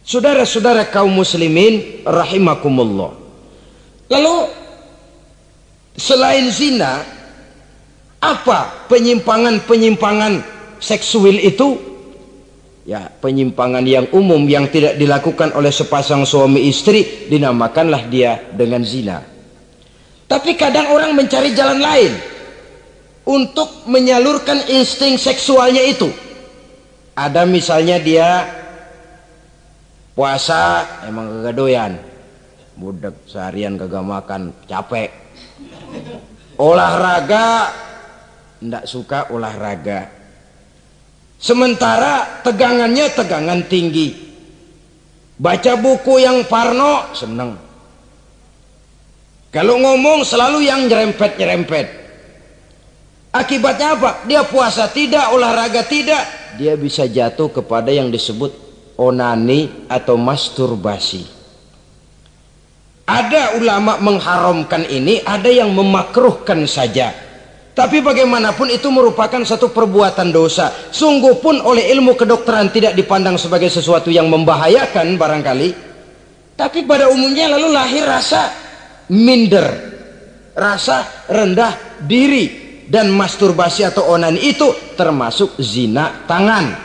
saudara-saudara kaum muslimin rahimakumullah. Lalu selain zina apa penyimpangan-penyimpangan seksual itu? Ya penyimpangan yang umum yang tidak dilakukan oleh sepasang suami istri dinamakanlah dia dengan zina. Tapi kadang orang mencari jalan lain untuk menyalurkan insting seksualnya itu. Ada misalnya dia puasa emang kagak doyan. Budak seharian kagak makan, capek. Olahraga ndak suka olahraga. Sementara tegangannya tegangan tinggi. Baca buku yang parno seneng. Kalau ngomong selalu yang nyerempet-nyerempet. Akibatnya apa? Dia puasa tidak, olahraga tidak. Dia bisa jatuh kepada yang disebut onani atau masturbasi. Ada ulama mengharamkan ini, ada yang memakruhkan saja. Tapi bagaimanapun itu merupakan satu perbuatan dosa. Sungguh pun oleh ilmu kedokteran tidak dipandang sebagai sesuatu yang membahayakan barangkali. Tapi pada umumnya lalu lahir rasa minder rasa rendah diri dan masturbasi atau onani itu termasuk zina tangan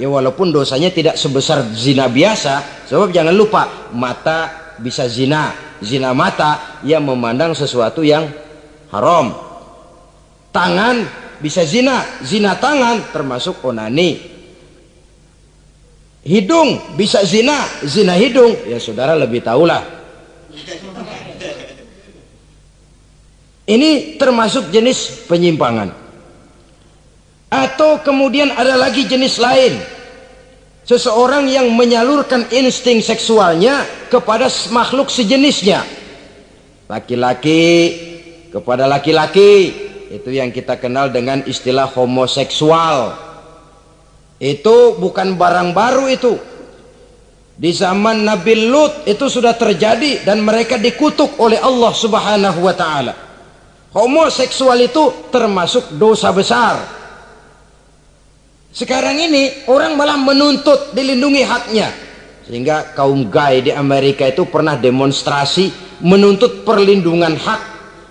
ya walaupun dosanya tidak sebesar zina biasa sebab jangan lupa mata bisa zina zina mata yang memandang sesuatu yang haram. Tangan bisa zina zina tangan termasuk onani. Hidung bisa zina zina hidung. Ya saudara lebih tahulah. Ini termasuk jenis penyimpangan. Atau kemudian ada lagi jenis lain. Seseorang yang menyalurkan insting seksualnya kepada makhluk sejenisnya. Laki-laki kepada laki-laki. Itu yang kita kenal dengan istilah homoseksual. Itu bukan barang baru itu. Di zaman Nabi Lut itu sudah terjadi dan mereka dikutuk oleh Allah Subhanahu wa taala homoseksual itu termasuk dosa besar sekarang ini orang malah menuntut dilindungi haknya. Sehingga kaum gay di Amerika itu pernah demonstrasi menuntut perlindungan hak.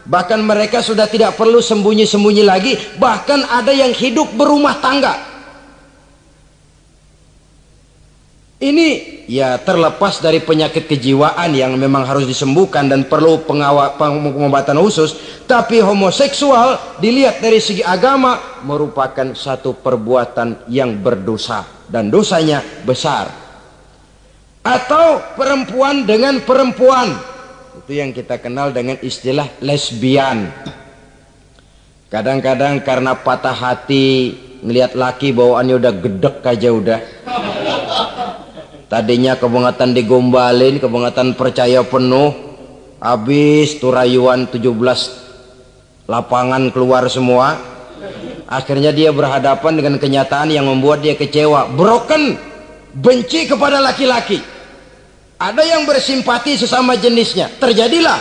Bahkan mereka sudah tidak perlu sembunyi-sembunyi lagi. Bahkan ada yang hidup berumah tangga Ini ya terlepas dari penyakit kejiwaan yang memang harus disembuhkan dan perlu pengobatan khusus, tapi homoseksual dilihat dari segi agama merupakan satu perbuatan yang berdosa dan dosanya besar. Atau perempuan dengan perempuan. Itu yang kita kenal dengan istilah lesbian. Kadang-kadang karena patah hati ngelihat laki bawaannya udah gedek aja udah tadinya kebangatan digombalin kebangatan percaya penuh. Habis turayuan 17 lapangan keluar semua. Akhirnya dia berhadapan dengan kenyataan yang membuat dia kecewa. Broken benci kepada laki-laki. Ada yang bersimpati sesama jenisnya. Terjadilah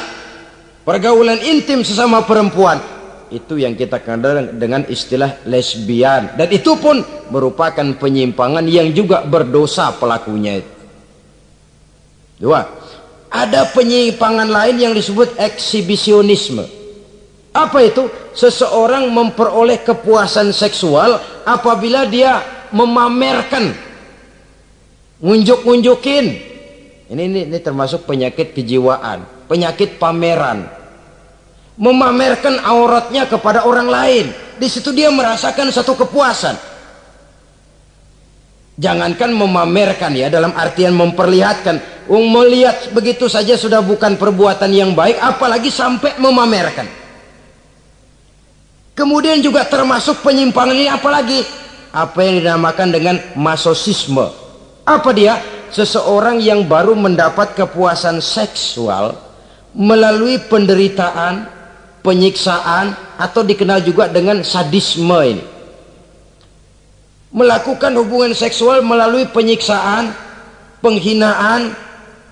pergaulan intim sesama perempuan itu yang kita kenal dengan istilah lesbian dan itu pun merupakan penyimpangan yang juga berdosa pelakunya itu. Dua, ada penyimpangan lain yang disebut eksibisionisme. Apa itu? Seseorang memperoleh kepuasan seksual apabila dia memamerkan, ngunjuk-ngunjukin. Ini, ini ini termasuk penyakit kejiwaan, penyakit pameran. Memamerkan auratnya kepada orang lain. Di situ dia merasakan satu kepuasan Jangankan memamerkan ya dalam artian memperlihatkan. Um, melihat begitu saja sudah bukan perbuatan yang baik apalagi sampai memamerkan. Kemudian juga termasuk penyimpangan ini apalagi apa yang dinamakan dengan masosisme. Apa dia? Seseorang yang baru mendapat kepuasan seksual melalui penderitaan, penyiksaan atau dikenal juga dengan sadisme ini melakukan hubungan seksual melalui penyiksaan, penghinaan,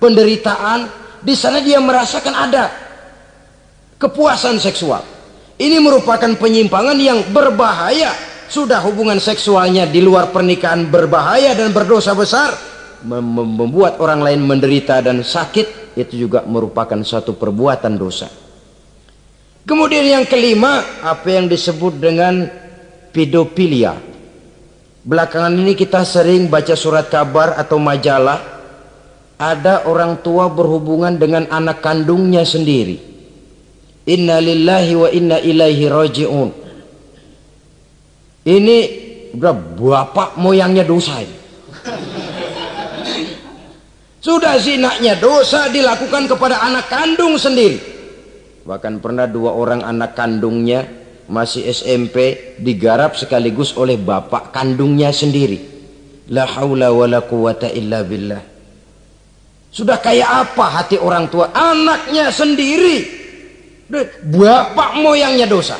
penderitaan, di sana dia merasakan ada kepuasan seksual. Ini merupakan penyimpangan yang berbahaya. Sudah hubungan seksualnya di luar pernikahan berbahaya dan berdosa besar, membuat orang lain menderita dan sakit, itu juga merupakan suatu perbuatan dosa. Kemudian yang kelima, apa yang disebut dengan pedofilia Belakangan ini kita sering baca surat kabar atau majalah ada orang tua berhubungan dengan anak kandungnya sendiri. Inna lillahi wa inna ilaihi raji'un. Ini udah bapak moyangnya dosa ini. Sudah zinaknya dosa dilakukan kepada anak kandung sendiri. Bahkan pernah dua orang anak kandungnya masih SMP digarap sekaligus oleh bapak kandungnya sendiri. La haula wa la quwata illa billah. Sudah kayak apa hati orang tua anaknya sendiri bapak moyangnya dosa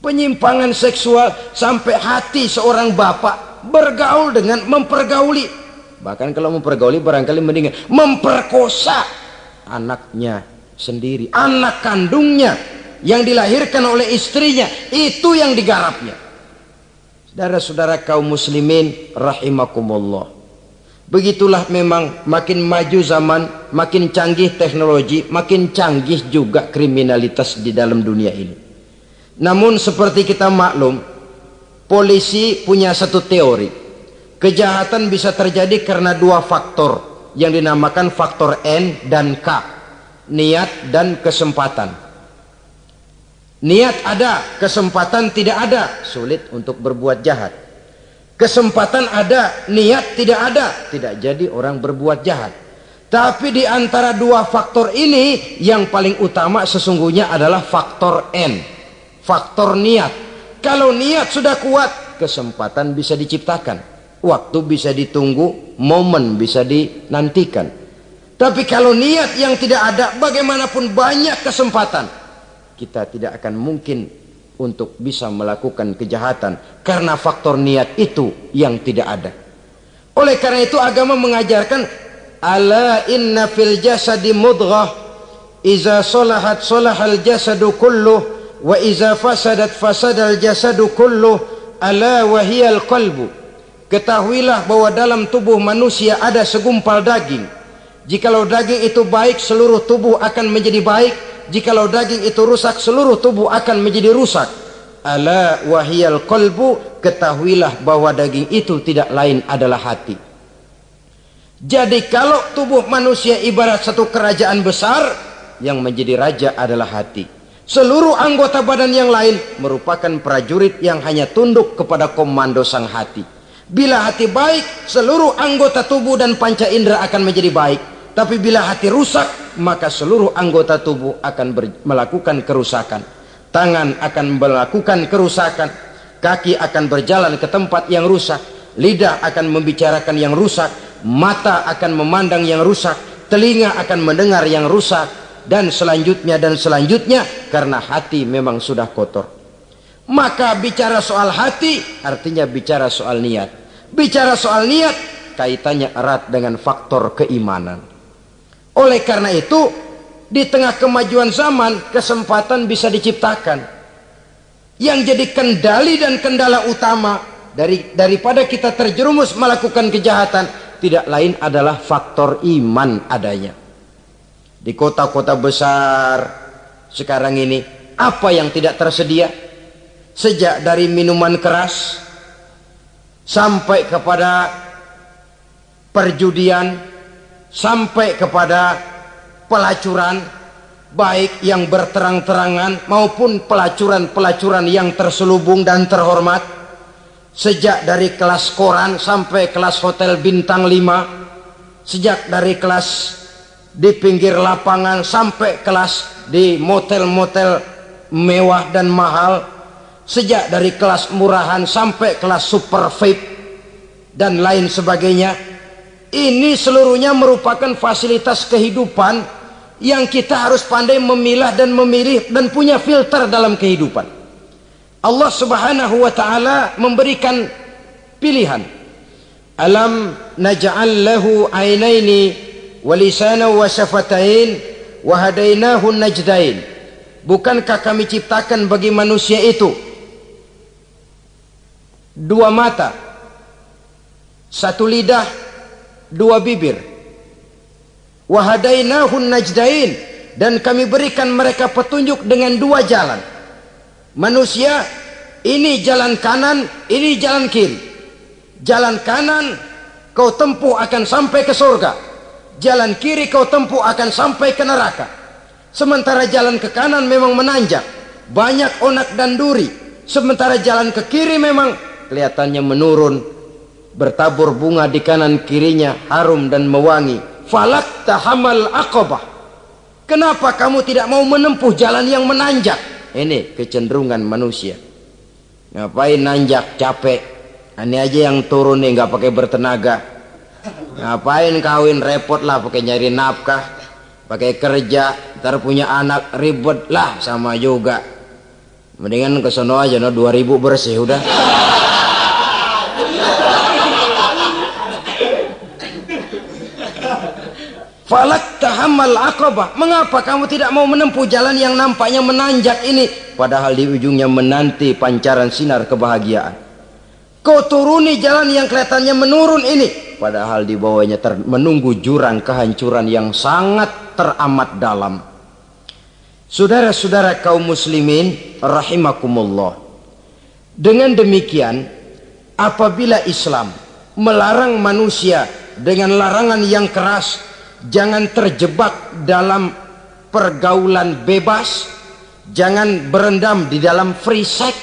penyimpangan seksual sampai hati seorang bapak bergaul dengan mempergauli bahkan kalau mempergauli barangkali mendingan memperkosa anaknya sendiri anak kandungnya yang dilahirkan oleh istrinya itu yang digarapnya saudara-saudara kaum muslimin rahimakumullah Begitulah memang makin maju zaman, makin canggih teknologi, makin canggih juga kriminalitas di dalam dunia ini. Namun seperti kita maklum, polisi punya satu teori. Kejahatan bisa terjadi karena dua faktor yang dinamakan faktor N dan K. Niat dan kesempatan. Niat ada, kesempatan tidak ada, sulit untuk berbuat jahat kesempatan ada niat tidak ada tidak jadi orang berbuat jahat tapi di antara dua faktor ini yang paling utama sesungguhnya adalah faktor N faktor niat kalau niat sudah kuat kesempatan bisa diciptakan waktu bisa ditunggu momen bisa dinantikan tapi kalau niat yang tidak ada bagaimanapun banyak kesempatan kita tidak akan mungkin untuk bisa melakukan kejahatan karena faktor niat itu yang tidak ada. Oleh karena itu agama mengajarkan ala inna fil jasadi mudghah iza salahat salahal jasadu kulluh wa iza fasadat fasadal jasadu kulluh ala wahiyal qalbu ketahuilah bahwa dalam tubuh manusia ada segumpal daging. Jikalau daging itu baik seluruh tubuh akan menjadi baik. Jikalau daging itu rusak seluruh tubuh akan menjadi rusak. Ala wahiyal kolbu ketahuilah bahwa daging itu tidak lain adalah hati. Jadi kalau tubuh manusia ibarat satu kerajaan besar yang menjadi raja adalah hati. Seluruh anggota badan yang lain merupakan prajurit yang hanya tunduk kepada komando sang hati bila hati baik seluruh anggota tubuh dan panca indera akan menjadi baik. Tapi bila hati rusak maka seluruh anggota tubuh akan melakukan kerusakan. Tangan akan melakukan kerusakan. Kaki akan berjalan ke tempat yang rusak. Lidah akan membicarakan yang rusak. Mata akan memandang yang rusak. Telinga akan mendengar yang rusak. Dan selanjutnya dan selanjutnya karena hati memang sudah kotor maka bicara soal hati artinya bicara soal niat bicara soal niat kaitannya erat dengan faktor keimanan oleh karena itu, di tengah kemajuan zaman, kesempatan bisa diciptakan. Yang jadi kendali dan kendala utama dari daripada kita terjerumus melakukan kejahatan tidak lain adalah faktor iman adanya. Di kota-kota besar sekarang ini apa yang tidak tersedia? Sejak dari minuman keras sampai kepada perjudian, sampai kepada pelacuran baik yang berterang-terangan maupun pelacuran-pelacuran yang terselubung dan terhormat. Sejak dari kelas koran sampai kelas hotel bintang 5 sejak dari kelas di pinggir lapangan sampai kelas di motel-motel mewah dan mahal sejak dari kelas murahan sampai kelas super VIP dan lain sebagainya ini seluruhnya merupakan fasilitas kehidupan yang kita harus pandai memilah dan memilih dan punya filter dalam kehidupan. Allah Subhanahu wa taala memberikan pilihan. Alam naj'al lahu ainaini wa lisana wa syafatain wa najdain. Bukankah kami ciptakan bagi manusia itu dua mata, satu lidah dua bibir. Wahadainahun najdain dan kami berikan mereka petunjuk dengan dua jalan. Manusia ini jalan kanan ini jalan kiri. Jalan kanan kau tempuh akan sampai ke surga. Jalan kiri kau tempuh akan sampai ke neraka. Sementara jalan ke kanan memang menanjak. Banyak onak dan duri. Sementara jalan ke kiri memang kelihatannya menurun. Bertabur bunga di kanan kirinya harum dan mewangi. Falak tahamal akobah. Kenapa kamu tidak mau menempuh jalan yang menanjak? Ini kecenderungan manusia. Ngapain nanjak capek? Ini aja yang turun nih nggak pakai bertenaga. Ngapain kawin repot lah pakai nyari nafkah, pakai kerja, ntar punya anak ribet lah sama juga. Mendingan ke sono aja no 2000 bersih udah. Falak tahamal akobah. Mengapa kamu tidak mau menempuh jalan yang nampaknya menanjak ini? Padahal di ujungnya menanti pancaran sinar kebahagiaan. Kau turuni jalan yang kelihatannya menurun ini. Padahal di bawahnya menunggu jurang kehancuran yang sangat teramat dalam. Saudara-saudara kaum muslimin rahimakumullah. Dengan demikian, apabila Islam melarang manusia dengan larangan yang keras jangan terjebak dalam pergaulan bebas. Jangan berendam di dalam free sex.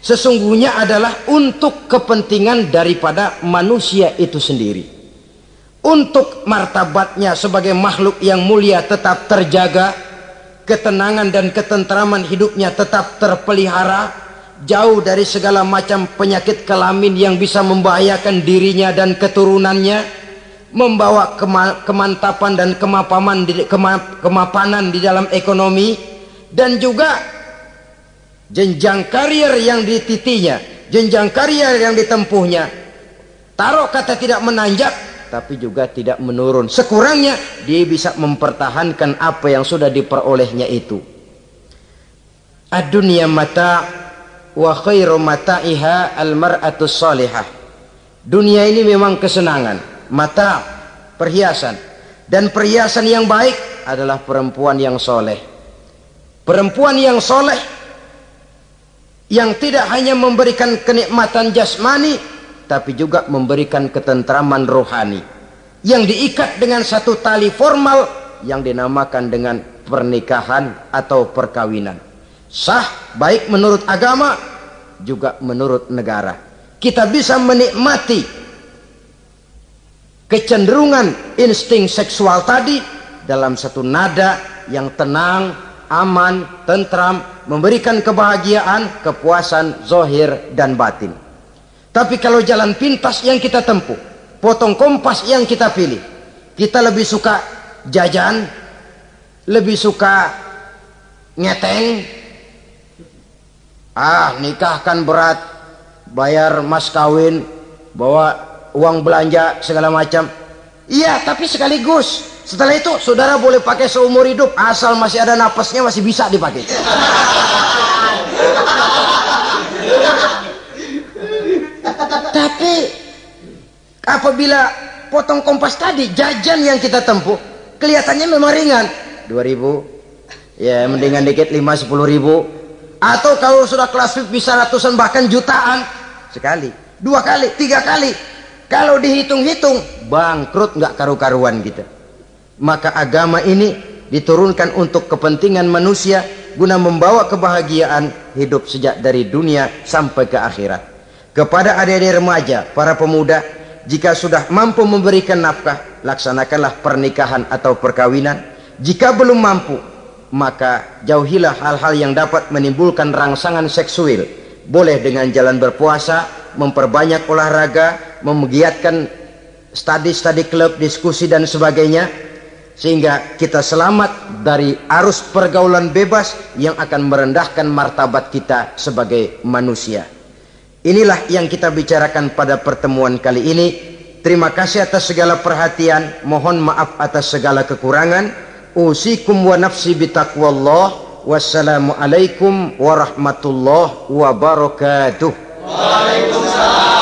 Sesungguhnya adalah untuk kepentingan daripada manusia itu sendiri. Untuk martabatnya sebagai makhluk yang mulia tetap terjaga ketenangan dan ketentraman hidupnya tetap terpelihara jauh dari segala macam penyakit kelamin yang bisa membahayakan dirinya dan keturunannya membawa kemantapan dan kemapaman di, kemapanan di dalam ekonomi dan juga jenjang karier yang dititinya jenjang karier yang ditempuhnya. Taruh kata tidak menanjak tapi juga tidak menurun. Sekurangnya dia bisa mempertahankan apa yang sudah diperolehnya itu. Ad-dunya mata wa khairu mata'iha al-mar'atu salihah dunia ini memang kesenangan mata perhiasan. Dan perhiasan yang baik adalah perempuan yang soleh. Perempuan yang soleh yang tidak hanya memberikan kenikmatan jasmani tapi juga memberikan ketentraman rohani. Yang diikat dengan satu tali formal yang dinamakan dengan pernikahan atau perkawinan. Sah baik menurut agama juga menurut negara. Kita bisa menikmati kecenderungan insting seksual tadi dalam satu nada yang tenang, aman, tentram, memberikan kebahagiaan, kepuasan zohir dan batin. Tapi kalau jalan pintas yang kita tempuh, potong kompas yang kita pilih, kita lebih suka jajan, lebih suka ngeteng, ah nikah kan berat, bayar mas kawin, bawa uang belanja segala macam. Iya tapi sekaligus. Setelah itu saudara boleh pakai seumur hidup asal masih ada napasnya masih bisa dipakai. Tapi apabila potong kompas tadi jajan yang kita tempuh kelihatannya memang ringan. 2000 ya mendingan dikit 5 10 ribu. Atau kalau sudah kelas bisa ratusan bahkan jutaan. Sekali. Dua kali tiga kali kalau dihitung-hitung bangkrut nggak karu-karuan kita. Maka agama ini diturunkan untuk kepentingan manusia guna membawa kebahagiaan hidup sejak dari dunia sampai ke akhirat. Kepada adik-adik remaja, para pemuda, jika sudah mampu memberikan nafkah, laksanakanlah pernikahan atau perkawinan. Jika belum mampu, maka jauhilah hal-hal yang dapat menimbulkan rangsangan seksual. Boleh dengan jalan berpuasa, memperbanyak olahraga, menggiatkan studi-studi klub, diskusi dan sebagainya sehingga kita selamat dari arus pergaulan bebas yang akan merendahkan martabat kita sebagai manusia. Inilah yang kita bicarakan pada pertemuan kali ini. Terima kasih atas segala perhatian. Mohon maaf atas segala kekurangan. Usikum wa nafsi. Wassalamualaikum warahmatullahi wabarakatuh. Waalaikumsalam.